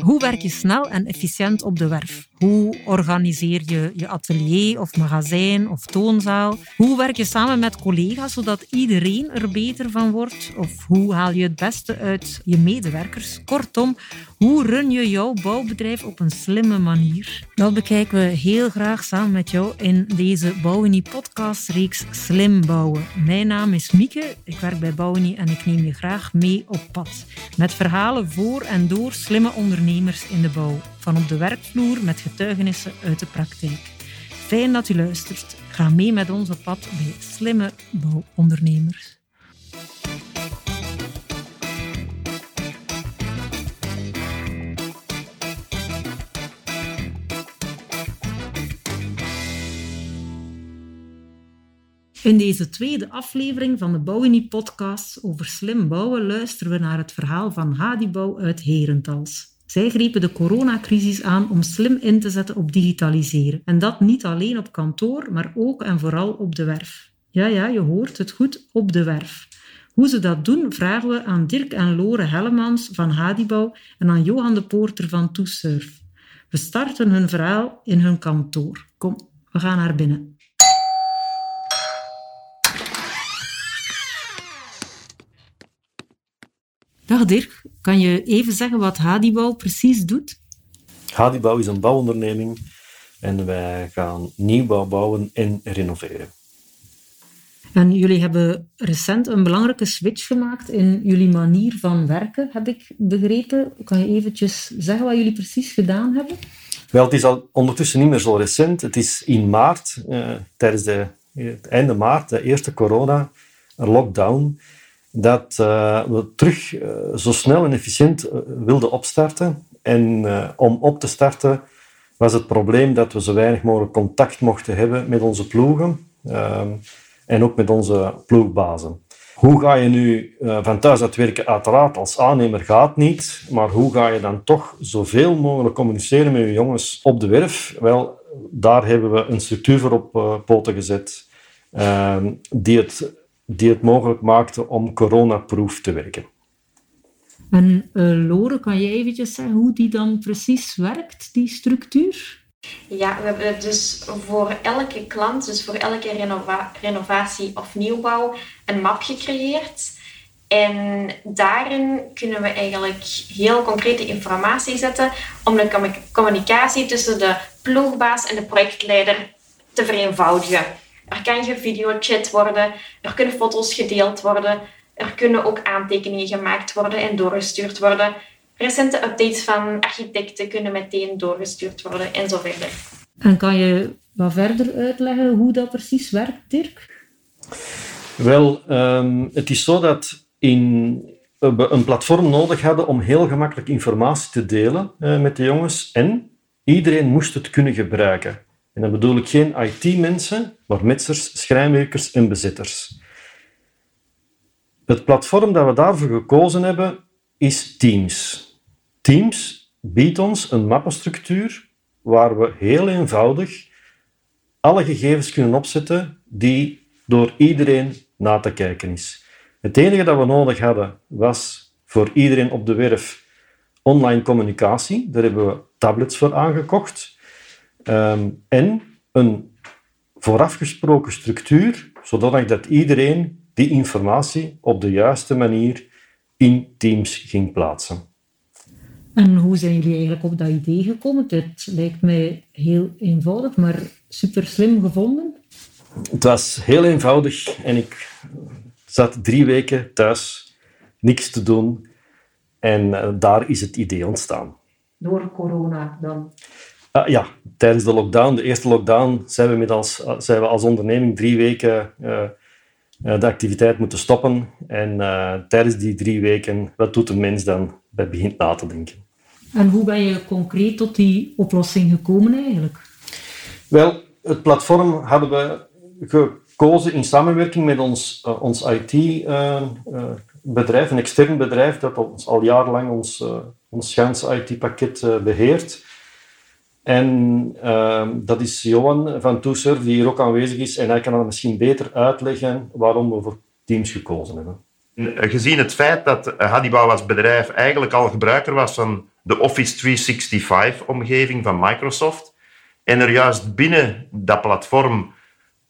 Hoe werk je snel en efficiënt op de werf? Hoe organiseer je je atelier of magazijn of toonzaal? Hoe werk je samen met collega's zodat iedereen er beter van wordt? Of hoe haal je het beste uit je medewerkers? Kortom, hoe run je jouw bouwbedrijf op een slimme manier? Dat bekijken we heel graag samen met jou in deze Bouwenie podcastreeks Slim Bouwen. Mijn naam is Mieke, ik werk bij Bouwenie en ik neem je graag mee op pad. Met verhalen voor en door slimme ondernemers in de bouw. Van op de werkvloer met getuigenissen uit de praktijk. Fijn dat u luistert. Ga mee met ons op pad bij slimme bouwondernemers. In deze tweede aflevering van de Bouwunie podcast over slim bouwen luisteren we naar het verhaal van Hadibouw uit Herentals. Zij grepen de coronacrisis aan om slim in te zetten op digitaliseren. En dat niet alleen op kantoor, maar ook en vooral op de werf. Ja, ja, je hoort het goed, op de werf. Hoe ze dat doen, vragen we aan Dirk en Lore Hellemans van Hadibouw en aan Johan de Poorter van ToSurf. We starten hun verhaal in hun kantoor. Kom, we gaan naar binnen. Dag Dirk, kan je even zeggen wat Hadibouw precies doet? Hadibouw is een bouwonderneming en wij gaan nieuwbouw bouwen en renoveren. En jullie hebben recent een belangrijke switch gemaakt in jullie manier van werken, heb ik begrepen. Kan je eventjes zeggen wat jullie precies gedaan hebben? Wel, het is al ondertussen niet meer zo recent. Het is in maart, eh, tijdens de, het einde maart, de eerste corona-lockdown, dat uh, we terug uh, zo snel en efficiënt uh, wilden opstarten. En om op te starten was het probleem dat we zo weinig mogelijk contact mochten hebben met onze ploegen ehm, en ook met onze ploegbazen. Hoe ga je nu van thuis uit werken? Uiteraard, als aannemer gaat niet, maar hoe ga je dan toch zoveel mogelijk communiceren met je jongens op de werf? Wel, daar hebben we een structuur voor op poten gezet ehm, die het die het mogelijk maakte om coronaproof te werken. En uh, Lore, kan je eventjes zeggen hoe die dan precies werkt, die structuur? Ja, we hebben dus voor elke klant, dus voor elke renova renovatie of nieuwbouw, een map gecreëerd. En daarin kunnen we eigenlijk heel concrete informatie zetten om de communicatie tussen de ploegbaas en de projectleider te vereenvoudigen. Er kan gevideochat worden, er kunnen foto's gedeeld worden, er kunnen ook aantekeningen gemaakt worden en doorgestuurd worden. Recente updates van architecten kunnen meteen doorgestuurd worden en zo verder. En kan je wat verder uitleggen hoe dat precies werkt, Dirk? Wel, um, het is zo dat in, we een platform nodig hadden om heel gemakkelijk informatie te delen uh, met de jongens en iedereen moest het kunnen gebruiken. En dan bedoel ik geen IT-mensen, maar metsers, schrijnwerkers en bezitters. Het platform dat we daarvoor gekozen hebben is Teams. Teams biedt ons een mappenstructuur waar we heel eenvoudig alle gegevens kunnen opzetten die door iedereen na te kijken is. Het enige dat we nodig hadden was voor iedereen op de werf online communicatie. Daar hebben we tablets voor aangekocht. Ehm, en een voorafgesproken structuur, zodat dat iedereen die informatie op de juiste manier in Teams ging plaatsen. En hoe zijn jullie eigenlijk op dat idee gekomen? Het lijkt mij heel eenvoudig, maar super slim gevonden. Het was heel eenvoudig en ik zat drie weken thuis, niks te doen. En eh, daar is het idee ontstaan. Door corona dan? Uh, ja, tijdens de lockdown, de eerste lockdown, zijn we, als, zijn we als onderneming drie weken uh, de activiteit moeten stoppen. En uh, tijdens die drie weken, wat doet een mens dan? Bij begint na te denken. En hoe ben je concreet tot die oplossing gekomen eigenlijk? Wel, het platform hadden we gekozen in samenwerking met ons, ons IT-bedrijf, een extern bedrijf dat ons al jarenlang ons, ons ganse IT-pakket beheert. En uh, dat is Johan van ToSurf, die hier ook aanwezig is. En hij kan dan misschien beter uitleggen waarom we voor Teams gekozen hebben. Gezien het feit dat Hannibal als bedrijf eigenlijk al gebruiker was van de Office 365-omgeving van Microsoft, en er juist binnen dat platform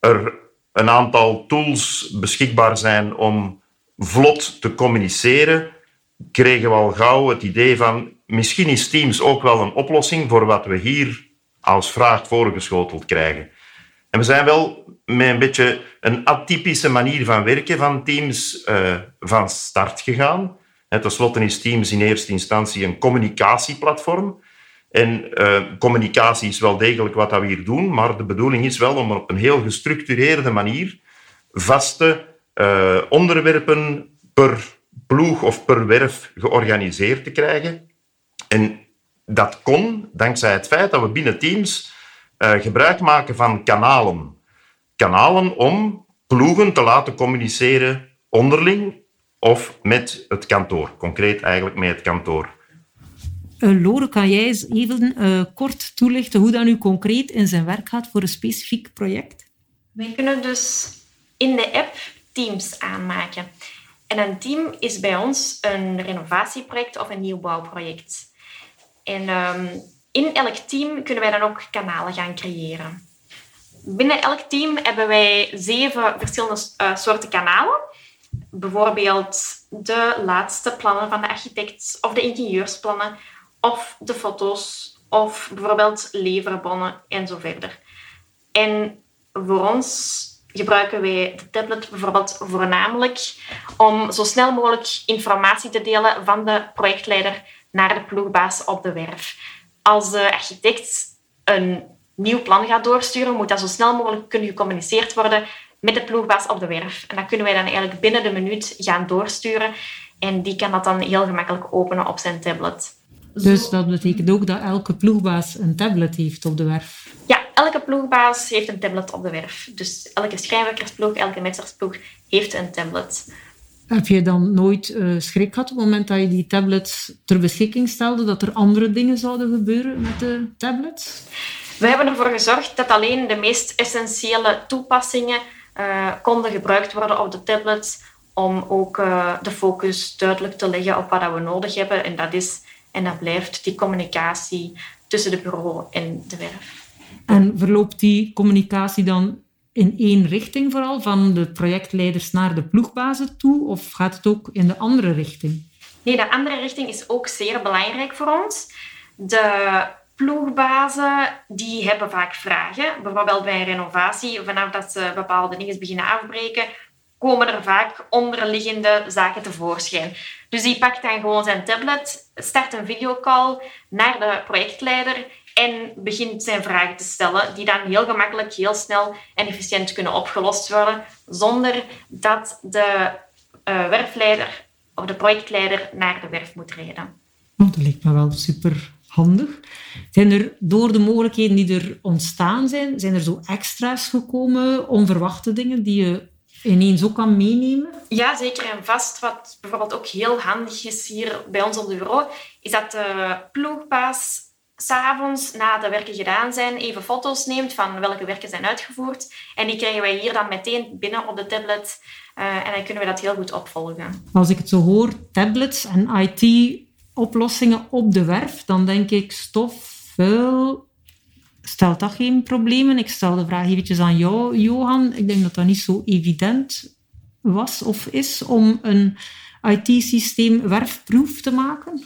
er een aantal tools beschikbaar zijn om vlot te communiceren, kregen we al gauw het idee van misschien is Teams ook wel een oplossing voor wat we hier als vraag voorgeschoteld krijgen. En we zijn wel met een beetje een atypische manier van werken van Teams uh, van start gegaan. Ten slotte is Teams in eerste instantie een communicatieplatform. En uh, communicatie is wel degelijk wat we hier doen, maar de bedoeling is wel om op een heel gestructureerde manier vaste uh, onderwerpen per ploeg of per werf georganiseerd te krijgen. En dat kon dankzij het feit dat we binnen Teams uh, gebruik maken van kanalen. Kanalen om ploegen te laten communiceren onderling of met het kantoor. Concreet eigenlijk met het kantoor. Uh, Lore, kan jij eens even uh, kort toelichten hoe dat nu concreet in zijn werk gaat voor een specifiek project? Wij kunnen dus in de app teams aanmaken. En een team is bij ons een renovatieproject of een nieuwbouwproject. En um, in elk team kunnen wij dan ook kanalen gaan creëren. Binnen elk team hebben wij zeven verschillende uh, soorten kanalen. Bijvoorbeeld de laatste plannen van de architect of de ingenieursplannen of de foto's of bijvoorbeeld leverbonnen en zo verder. En voor ons gebruiken wij de tablet bijvoorbeeld voornamelijk om zo snel mogelijk informatie te delen van de projectleider naar de ploegbaas op de werf. Als de architect een nieuw plan gaat doorsturen, moet dat zo snel mogelijk kunnen gecommuniceerd worden met de ploegbaas op de werf. En dat kunnen wij dan eigenlijk binnen de minuut gaan doorsturen. En die kan dat dan heel gemakkelijk openen op zijn tablet. Dus dat betekent ook dat elke ploegbaas een tablet heeft op de werf? Ja, elke ploegbaas heeft een tablet op de werf. Dus elke schrijnwerkersploeg, elke metsersploeg heeft een tablet. Heb je dan nooit uh, schrik gehad op het moment dat je die tablets ter beschikking stelde, dat er andere dingen zouden gebeuren met de tablets? We hebben ervoor gezorgd dat alleen de meest essentiële toepassingen uh, konden gebruikt worden op de tablets om ook uh, de focus duidelijk te leggen op wat we nodig hebben. En dat is en dat blijft die communicatie tussen de bureau en de werf. En verloopt die communicatie dan in één richting vooral, van de projectleiders naar de ploegbazen toe, of gaat het ook in de andere richting? Nee, de andere richting is ook zeer belangrijk voor ons. De ploegbazen die hebben vaak vragen. Bijvoorbeeld bij een renovatie, vanaf dat ze bepaalde dingen beginnen afbreken, komen er vaak onderliggende zaken tevoorschijn. Dus die pakt dan gewoon zijn tablet, start een videocall naar de projectleider en begint zijn vragen te stellen, die dan heel gemakkelijk, heel snel en efficiënt kunnen opgelost worden, zonder dat de uh, werfleider of de projectleider naar de werf moet rijden. Oh, dat lijkt me wel super handig. Zijn er door de mogelijkheden die er ontstaan zijn, zijn er zo extra's gekomen, onverwachte dingen die je ineens ook kan meenemen? Ja, zeker en vast. Wat bijvoorbeeld ook heel handig is hier bij ons op de bureau, is dat de ploegbaas s'avonds, na de werken gedaan zijn, even foto's neemt van welke werken zijn uitgevoerd. En die krijgen wij hier dan meteen binnen op de tablet. Uh, en dan kunnen we dat heel goed opvolgen. Als ik het zo hoor, tablets en IT-oplossingen op de werf, dan denk ik stof, vuil, stelt dat geen problemen? Ik stel de vraag eventjes aan jou, Johan. Ik denk dat dat niet zo evident was of is om een IT-systeem werfproef te maken.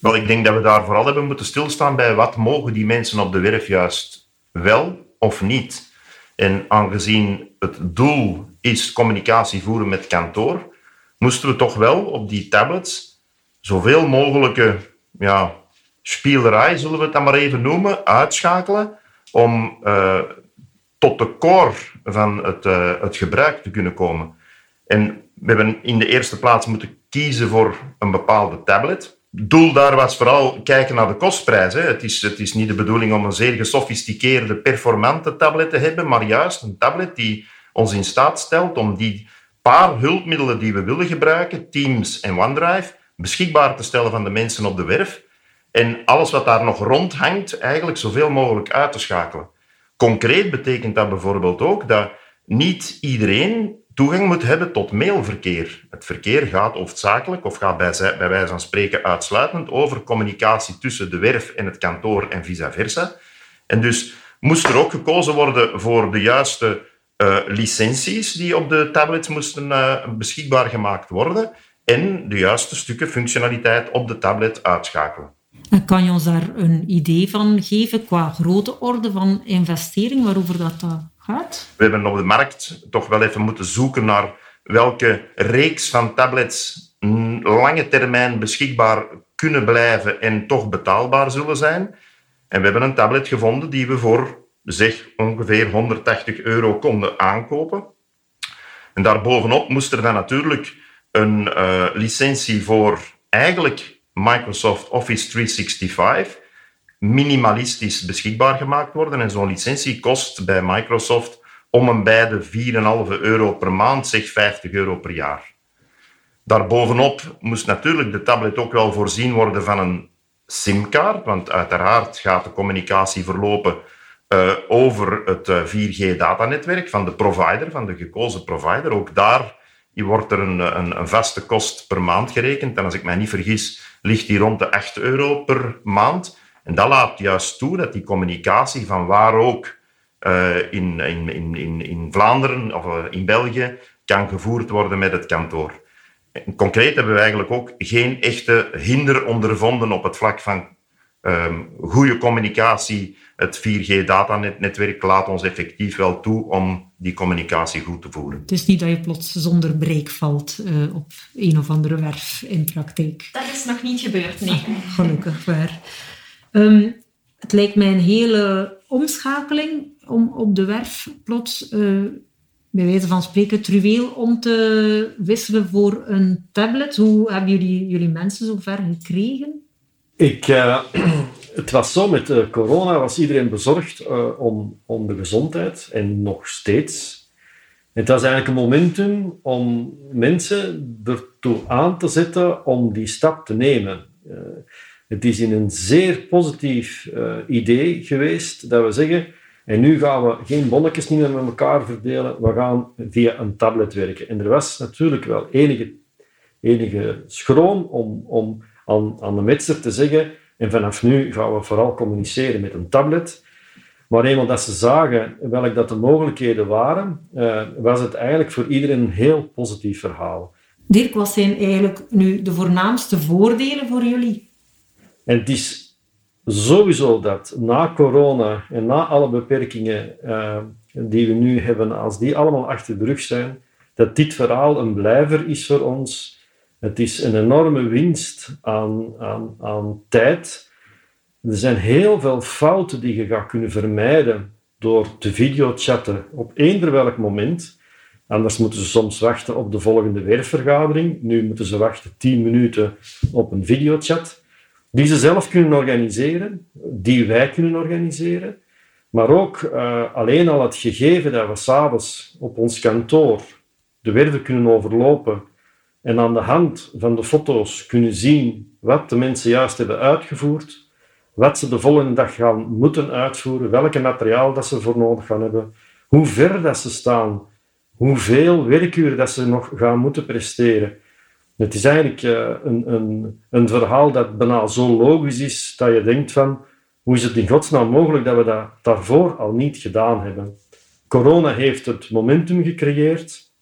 Wel, ik denk dat we daar vooral hebben moeten stilstaan bij wat mogen die mensen op de werf juist wel of niet. En aangezien het doel is communicatie voeren met kantoor, moesten we toch wel op die tablets zoveel mogelijke ja, spielerij, zullen we het dan maar even noemen, uitschakelen om uh, tot de core van het, uh, het gebruik te kunnen komen. En we hebben in de eerste plaats moeten kiezen voor een bepaalde tablet. Doel daar was vooral kijken naar de kostprijs. Hè. Het, is, het is niet de bedoeling om een zeer gesofisticeerde, performante tablet te hebben, maar juist een tablet die ons in staat stelt om die paar hulpmiddelen die we willen gebruiken, Teams en OneDrive, beschikbaar te stellen van de mensen op de werf en alles wat daar nog rond hangt, eigenlijk zoveel mogelijk uit te schakelen. Concreet betekent dat bijvoorbeeld ook dat niet iedereen toegang moet hebben tot mailverkeer. Het verkeer gaat hoofdzakelijk, of gaat bij, bij wijze van spreken uitsluitend, over communicatie tussen de werf en het kantoor en vice versa. En dus moest er ook gekozen worden voor de juiste uh, licenties die op de tablets moesten uh, beschikbaar gemaakt worden en de juiste stukken functionaliteit op de tablet uitschakelen. En kan je ons daar een idee van geven qua grote orde van investering, waarover dat uh, We hebben op de markt toch wel even moeten zoeken naar welke reeks van tablets lange termijn beschikbaar kunnen blijven en toch betaalbaar zullen zijn. En we hebben een tablet gevonden die we voor zeg ongeveer 180 euro konden aankopen. En daarbovenop moest er dan natuurlijk een uh, licentie voor eigenlijk Microsoft Office 365 minimalistisch beschikbaar gemaakt worden. En zo'n licentie kost bij Microsoft om en bij de 4,5 euro per maand, zeg 50 euro per jaar. Daarbovenop moest natuurlijk de tablet ook wel voorzien worden van een SIM-kaart, want uiteraard gaat de communicatie verlopen uh, over het 4G-datanetwerk eh, van de provider, van de gekozen provider. Ook daar wordt er een, een, een, vaste kost per maand gerekend. En als ik mij niet vergis, ligt die rond de 8 euro per maand. En dat laat juist toe dat die communicatie van waar ook uh, in, in, in, in Vlaanderen of in België kan gevoerd worden met het kantoor. concreet hebben we eigenlijk ook geen echte hinder ondervonden op het vlak van um, goede communicatie het 4G-datanetwerk laat ons effectief wel toe om die communicatie goed te voeren. Het is niet dat je plots zonder breek valt uh, op een of andere werf in praktijk. Dat is nog niet gebeurd, nee. gelukkig waar. Um, het lijkt mij een hele omschakeling om op de werf plots, uh, bij wijze van spreken, truweel om te wisselen voor een tablet. Hoe hebben jullie, jullie mensen zover gekregen? Ik, uh, het was zo, met uh, corona was iedereen bezorgd om, om de gezondheid en nog steeds. Het was eigenlijk een momentum om mensen ertoe aan te zetten om die stap te nemen. Het is in een zeer positief idee geweest dat we zeggen, en nu gaan we geen bonnetjes meer met elkaar verdelen, we gaan via een tablet werken. En er was natuurlijk wel enige, enige schroom om, om aan, aan de metser te zeggen, en vanaf nu gaan we vooral communiceren met een tablet. Maar eenmaal dat ze zagen welke dat de mogelijkheden waren, uh, was het eigenlijk voor iedereen een heel positief verhaal. Dirk, wat zijn eigenlijk nu de voornaamste voordelen voor jullie? En het is sowieso dat na corona en na alle beperkingen uh, die we nu hebben, als die allemaal achter de rug zijn, dat dit verhaal een blijver is voor ons het is een enorme winst aan, aan, aan tijd. Er zijn heel veel fouten die je gaat kunnen vermijden door te videochatten op eender welk moment. Anders moeten ze soms wachten op de volgende werfvergadering. Nu moeten ze wachten 10 minuten op een videochat. Die ze zelf kunnen organiseren, die wij kunnen organiseren. Maar ook uh, alleen al het gegeven dat we s'avonds op ons kantoor de werven kunnen overlopen en aan de hand van de foto's kunnen zien wat de mensen juist hebben uitgevoerd, wat ze de volgende dag gaan moeten uitvoeren, welke materiaal dat ze voor nodig gaan hebben, hoe ver dat ze staan, hoeveel werkuren dat ze nog gaan moeten presteren. Het is eigenlijk uh, een, een, een verhaal dat bijna zo logisch is dat je denkt van hoe is het in godsnaam mogelijk dat we dat daarvoor al niet gedaan hebben. Corona heeft het momentum gecreëerd,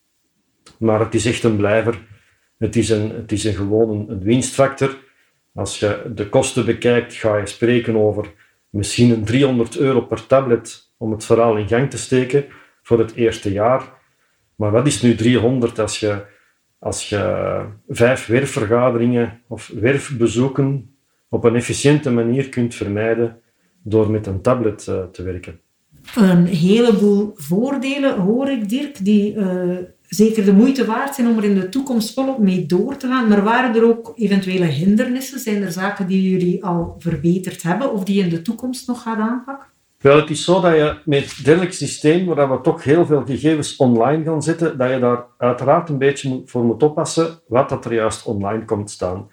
maar het is echt een blijver het is, een, het is een gewoon een, winstfactor. Als je de kosten bekijkt, ga je spreken over misschien een 300 euro per tablet om het verhaal in gang te steken voor het eerste jaar. Maar wat is nu 300 als je, als je vijf werfvergaderingen of werfbezoeken op een efficiënte manier kunt vermijden door met een tablet uh, te werken? Een heleboel voordelen hoor ik, Dirk, die uh, zeker de moeite waard zijn om er in de toekomst volop mee door te gaan. Maar waren er ook eventuele hindernissen? Zijn er zaken die jullie al verbeterd hebben of die je in de toekomst nog gaat aanpakken? Wel, het is zo dat je met dergelijk systeem, waar we toch heel veel gegevens online gaan zetten, dat je daar uiteraard een beetje voor moet oppassen wat dat er juist online komt staan.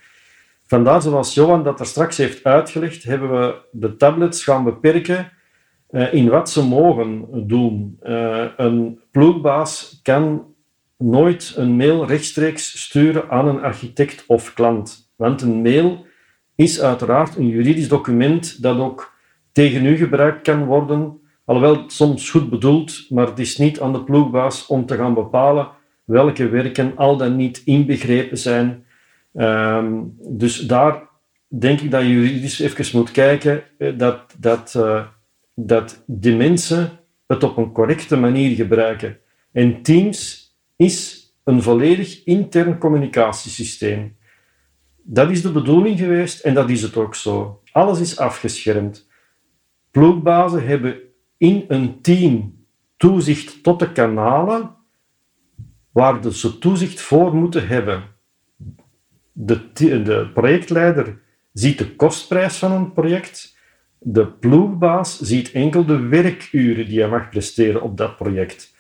Vandaar, zoals Johan dat er straks heeft uitgelegd, hebben we de tablets gaan beperken uh, in wat ze mogen doen. Uh, een ploegbaas kan nooit een mail rechtstreeks sturen aan een architect of klant. Want een mail is uiteraard een juridisch document dat ook tegen u gebruikt kan worden, alhoewel soms goed bedoeld, maar het is niet aan de ploegbaas om te gaan bepalen welke werken al dan niet inbegrepen zijn. Ehm, dus daar denk ik dat je juridisch even moet kijken eh, dat, dat, uh, dat de mensen het op een correcte manier gebruiken. En Teams is een volledig intern communicatiesysteem. Dat is de bedoeling geweest en dat is het ook zo. Alles is afgeschermd. Ploegbazen hebben in een team toezicht tot de kanalen waar ze toezicht voor moeten hebben. De, de projectleider ziet de kostprijs van een project. De ploegbaas ziet enkel de werkuren die hij mag presteren op dat project.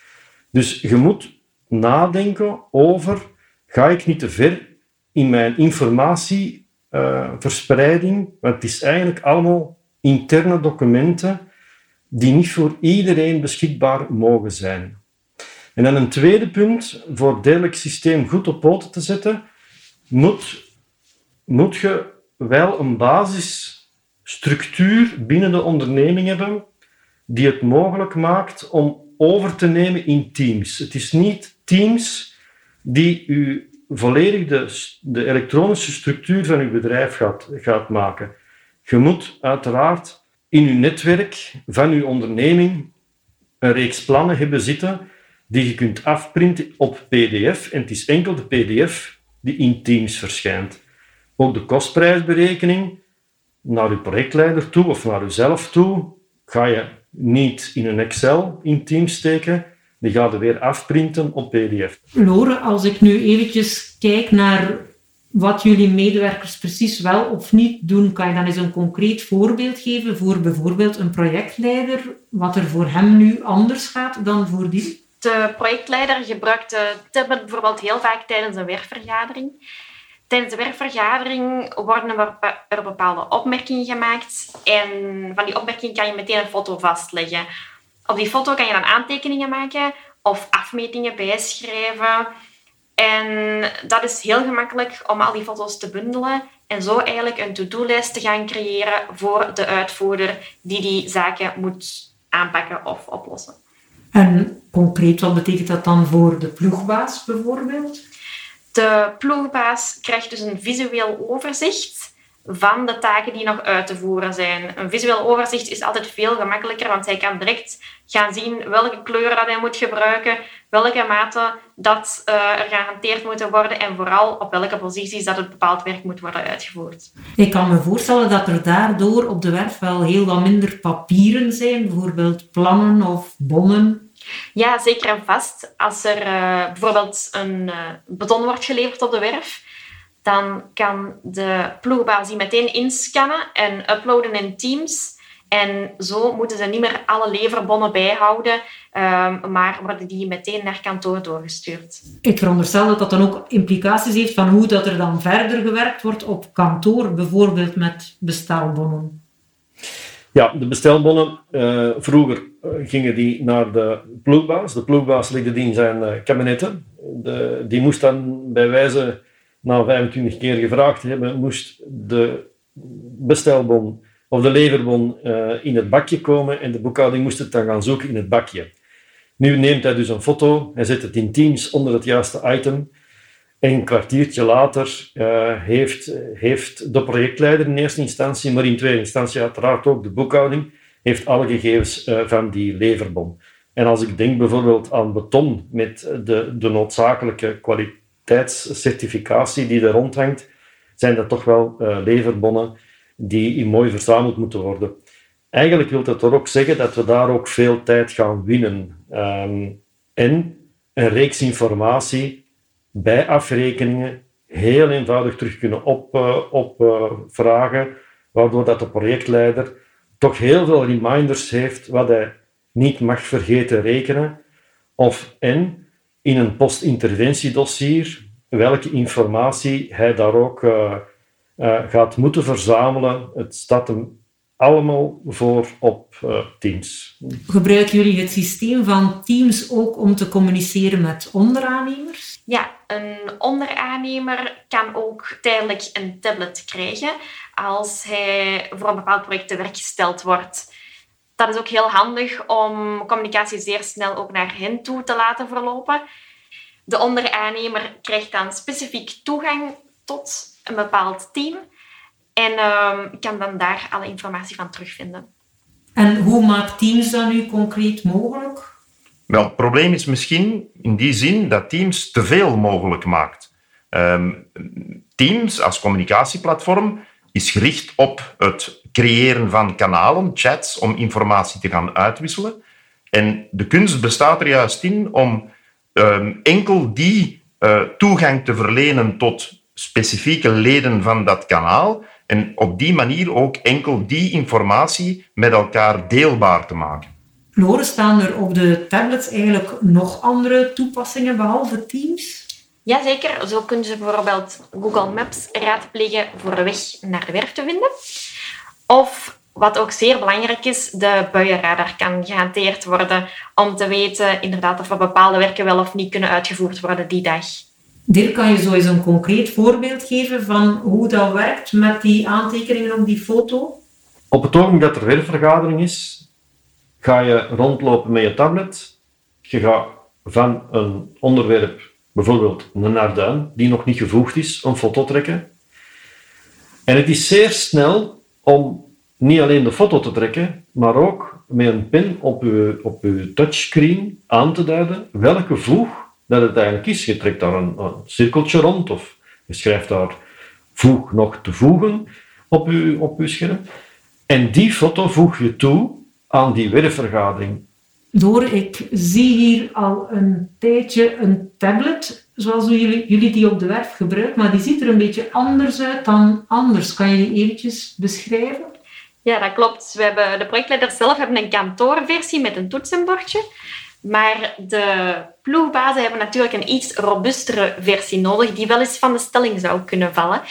Dus je moet nadenken over, ga ik niet te ver in mijn informatieverspreiding, uh, want het is eigenlijk allemaal interne documenten die niet voor iedereen beschikbaar mogen zijn. En dan een tweede punt, voor het systeem goed op poten te zetten, moet, moet je wel een basisstructuur binnen de onderneming hebben die het mogelijk maakt om over te nemen in teams. Het is niet teams die u volledig de, de elektronische structuur van uw bedrijf gaat, gaat maken. Je moet uiteraard in uw netwerk van uw onderneming een reeks plannen hebben zitten die je kunt afprinten op PDF. En het is enkel de PDF die in Teams verschijnt. Ook de kostprijsberekening naar uw projectleider toe of naar uzelf toe ga je niet in een Excel in Teams steken, die gaat er weer afprinten op PDF. Lore, als ik nu eventjes kijk naar wat jullie medewerkers precies wel of niet doen, kan je dan eens een concreet voorbeeld geven voor bijvoorbeeld een projectleider, wat er voor hem nu anders gaat dan voor die? De projectleider gebruikt Tablet bijvoorbeeld heel vaak tijdens een werkvergadering. Tijdens de werkvergadering worden er bepaalde opmerkingen gemaakt en van die opmerkingen kan je meteen een foto vastleggen. Op die foto kan je dan aantekeningen maken of afmetingen bijschrijven. En dat is heel gemakkelijk om al die foto's te bundelen en zo eigenlijk een to-do-lijst te gaan creëren voor de uitvoerder die die zaken moet aanpakken of oplossen. En concreet, wat betekent dat dan voor de ploegbaas bijvoorbeeld? De ploegbaas krijgt dus een visueel overzicht van de taken die nog uit te voeren zijn. Een visueel overzicht is altijd veel gemakkelijker, want hij kan direct gaan zien welke kleuren dat hij moet gebruiken, welke maten dat uh, er gehanteerd moeten worden en vooral op welke posities dat het bepaald werk moet worden uitgevoerd. Ik kan me voorstellen dat er daardoor op de werf wel heel wat minder papieren zijn, bijvoorbeeld plannen of bonnen. Ja, zeker en vast. Als er uh, bijvoorbeeld een uh, beton wordt geleverd op de werf, dan kan de ploegbaas die meteen inscannen en uploaden in Teams. En zo moeten ze niet meer alle leverbonnen bijhouden, um, maar worden die meteen naar kantoor doorgestuurd. Ik veronderstel dat dat dan ook implicaties heeft van hoe dat er dan verder gewerkt wordt op kantoor, bijvoorbeeld met bestelbonnen. Ja, de bestelbonnen, uh, vroeger eh, gingen die naar de ploegbaas. De ploegbaas legde die in zijn uh, kabinetten. De, die moest dan bij wijze na 25 keer gevraagd hebben, moest de bestelbon of de leverbon uh, in het bakje komen en de boekhouding moest het dan gaan zoeken in het bakje. Nu neemt hij dus een foto, hij zet het in Teams onder het juiste item en een kwartiertje later uh, heeft, heeft de projectleider in eerste instantie, maar in tweede instantie uiteraard ook de boekhouding, heeft alle gegevens uh, van die leverbon. En als ik denk bijvoorbeeld aan beton met de, de noodzakelijke kwaliteit kwaliteitscertificatie die er rondhangt, zijn dat toch wel uh, leverbonnen die mooi verzameld moeten worden. Eigenlijk wil dat toch ook zeggen dat we daar ook veel tijd gaan winnen. Um, en een reeks informatie bij afrekeningen heel eenvoudig terug kunnen opvragen, op, uh, waardoor dat de projectleider toch heel veel reminders heeft wat hij niet mag vergeten rekenen. Of en in een postinterventiedossier welke informatie hij daar ook uh, uh, gaat moeten verzamelen. Het staat hem allemaal voor op uh, Teams. Gebruiken jullie het systeem van Teams ook om te communiceren met onderaannemers? Ja, een onderaannemer kan ook tijdelijk een tablet krijgen als hij voor een bepaald project te werk gesteld wordt. Dat is ook heel handig om communicatie zeer snel ook naar hen toe te laten verlopen. De onderaannemer krijgt dan specifiek toegang tot een bepaald team en uh, kan dan daar alle informatie van terugvinden. En hoe maakt Teams dat nu concreet mogelijk? Wel, het probleem is misschien in die zin dat Teams te veel mogelijk maakt. Um, Teams als communicatieplatform is gericht op het creëren van kanalen, chats, om informatie te gaan uitwisselen. En de kunst bestaat er juist in om um, enkel die uh, toegang te verlenen tot specifieke leden van dat kanaal en op die manier ook enkel die informatie met elkaar deelbaar te maken. Loren, staan er op de tablets eigenlijk nog andere toepassingen behalve Teams? Jazeker, zo kunnen ze bijvoorbeeld Google Maps raadplegen voor de weg naar de werf te vinden. Of wat ook zeer belangrijk is, de buienradar kan gehanteerd worden om te weten inderdaad of er bepaalde werken wel of niet kunnen uitgevoerd worden die dag. Dirk, kan je zo eens een concreet voorbeeld geven van hoe dat werkt met die aantekeningen op die foto? Op het ogenblik dat er werkvergadering is, ga je rondlopen met je tablet. Je gaat van een onderwerp, bijvoorbeeld een narduin, die nog niet gevoegd is, een foto trekken. En het is zeer snel om niet alleen de foto te trekken, maar ook met een pin op je, op uw touchscreen aan te duiden welke voeg dat het eigenlijk is. Je trekt daar een, cirkeltje rond of je schrijft daar voeg nog te voegen op je, op uw scherm. En die foto voeg je toe aan die werfvergadering. Door, ik zie hier al een tijdje een tablet, zoals jullie, jullie die op de werf gebruiken, maar die ziet er een beetje anders uit dan anders. Kan je die eventjes beschrijven? Ja, dat klopt. We hebben, de projectleiders zelf hebben een kantoorversie met een toetsenbordje. Maar de ploegbazen hebben natuurlijk een iets robustere versie nodig, die wel eens van de stelling zou kunnen vallen.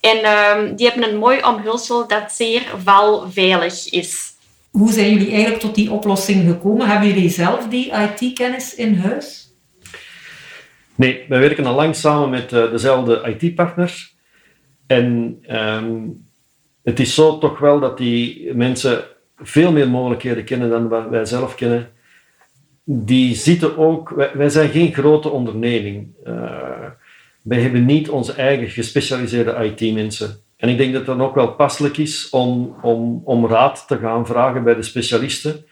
En uh, die hebben een mooi omhulsel dat zeer valveilig is. Hoe zijn jullie eigenlijk tot die oplossing gekomen? Hebben jullie zelf die IT-kennis in huis? Nee, wij werken al lang samen met uh, dezelfde IT-partner. En um, het is zo toch wel dat die mensen veel meer mogelijkheden kennen dan wij zelf kennen die zitten ook, wij, zijn geen grote onderneming. Uh, wij hebben niet onze eigen gespecialiseerde IT-mensen. En ik denk dat het dan ook wel passelijk is om, om, om raad te gaan vragen bij de specialisten.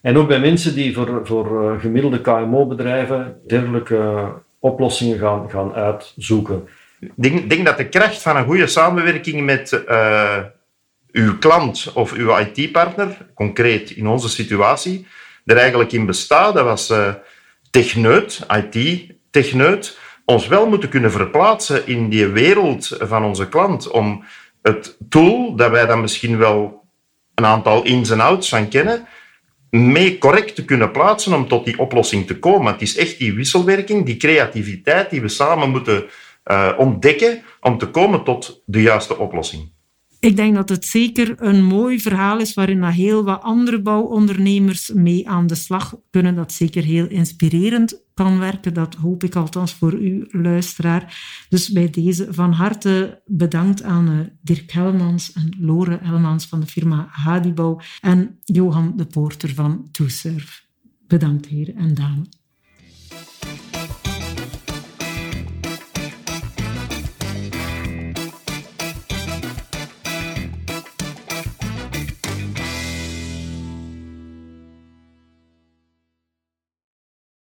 En ook bij mensen die voor, voor uh, gemiddelde KMO-bedrijven dergelijke oplossingen gaan, gaan uitzoeken. Ik denk, denk, dat de kracht van een goede samenwerking met uh, uw klant of uw IT-partner, concreet in onze situatie, er eigenlijk in bestaat, dat was uh, techneut, IT-techneut, ons wel moeten kunnen verplaatsen in die wereld van onze klant om het tool, dat wij dan misschien wel een aantal ins en outs van kennen, mee correct te kunnen plaatsen om tot die oplossing te komen. Het is echt die wisselwerking, die creativiteit die we samen moeten uh, ontdekken om te komen tot de juiste oplossing. Ik denk dat het zeker een mooi verhaal is waarin heel wat andere bouwondernemers mee aan de slag kunnen. Dat zeker heel inspirerend kan werken. Dat hoop ik althans voor u, luisteraar. Dus bij deze van harte bedankt aan eh, Dirk Helmans en Lore Helmans van de firma Hadibouw en Johan de Poorter van ToServe. Bedankt, heren en dames.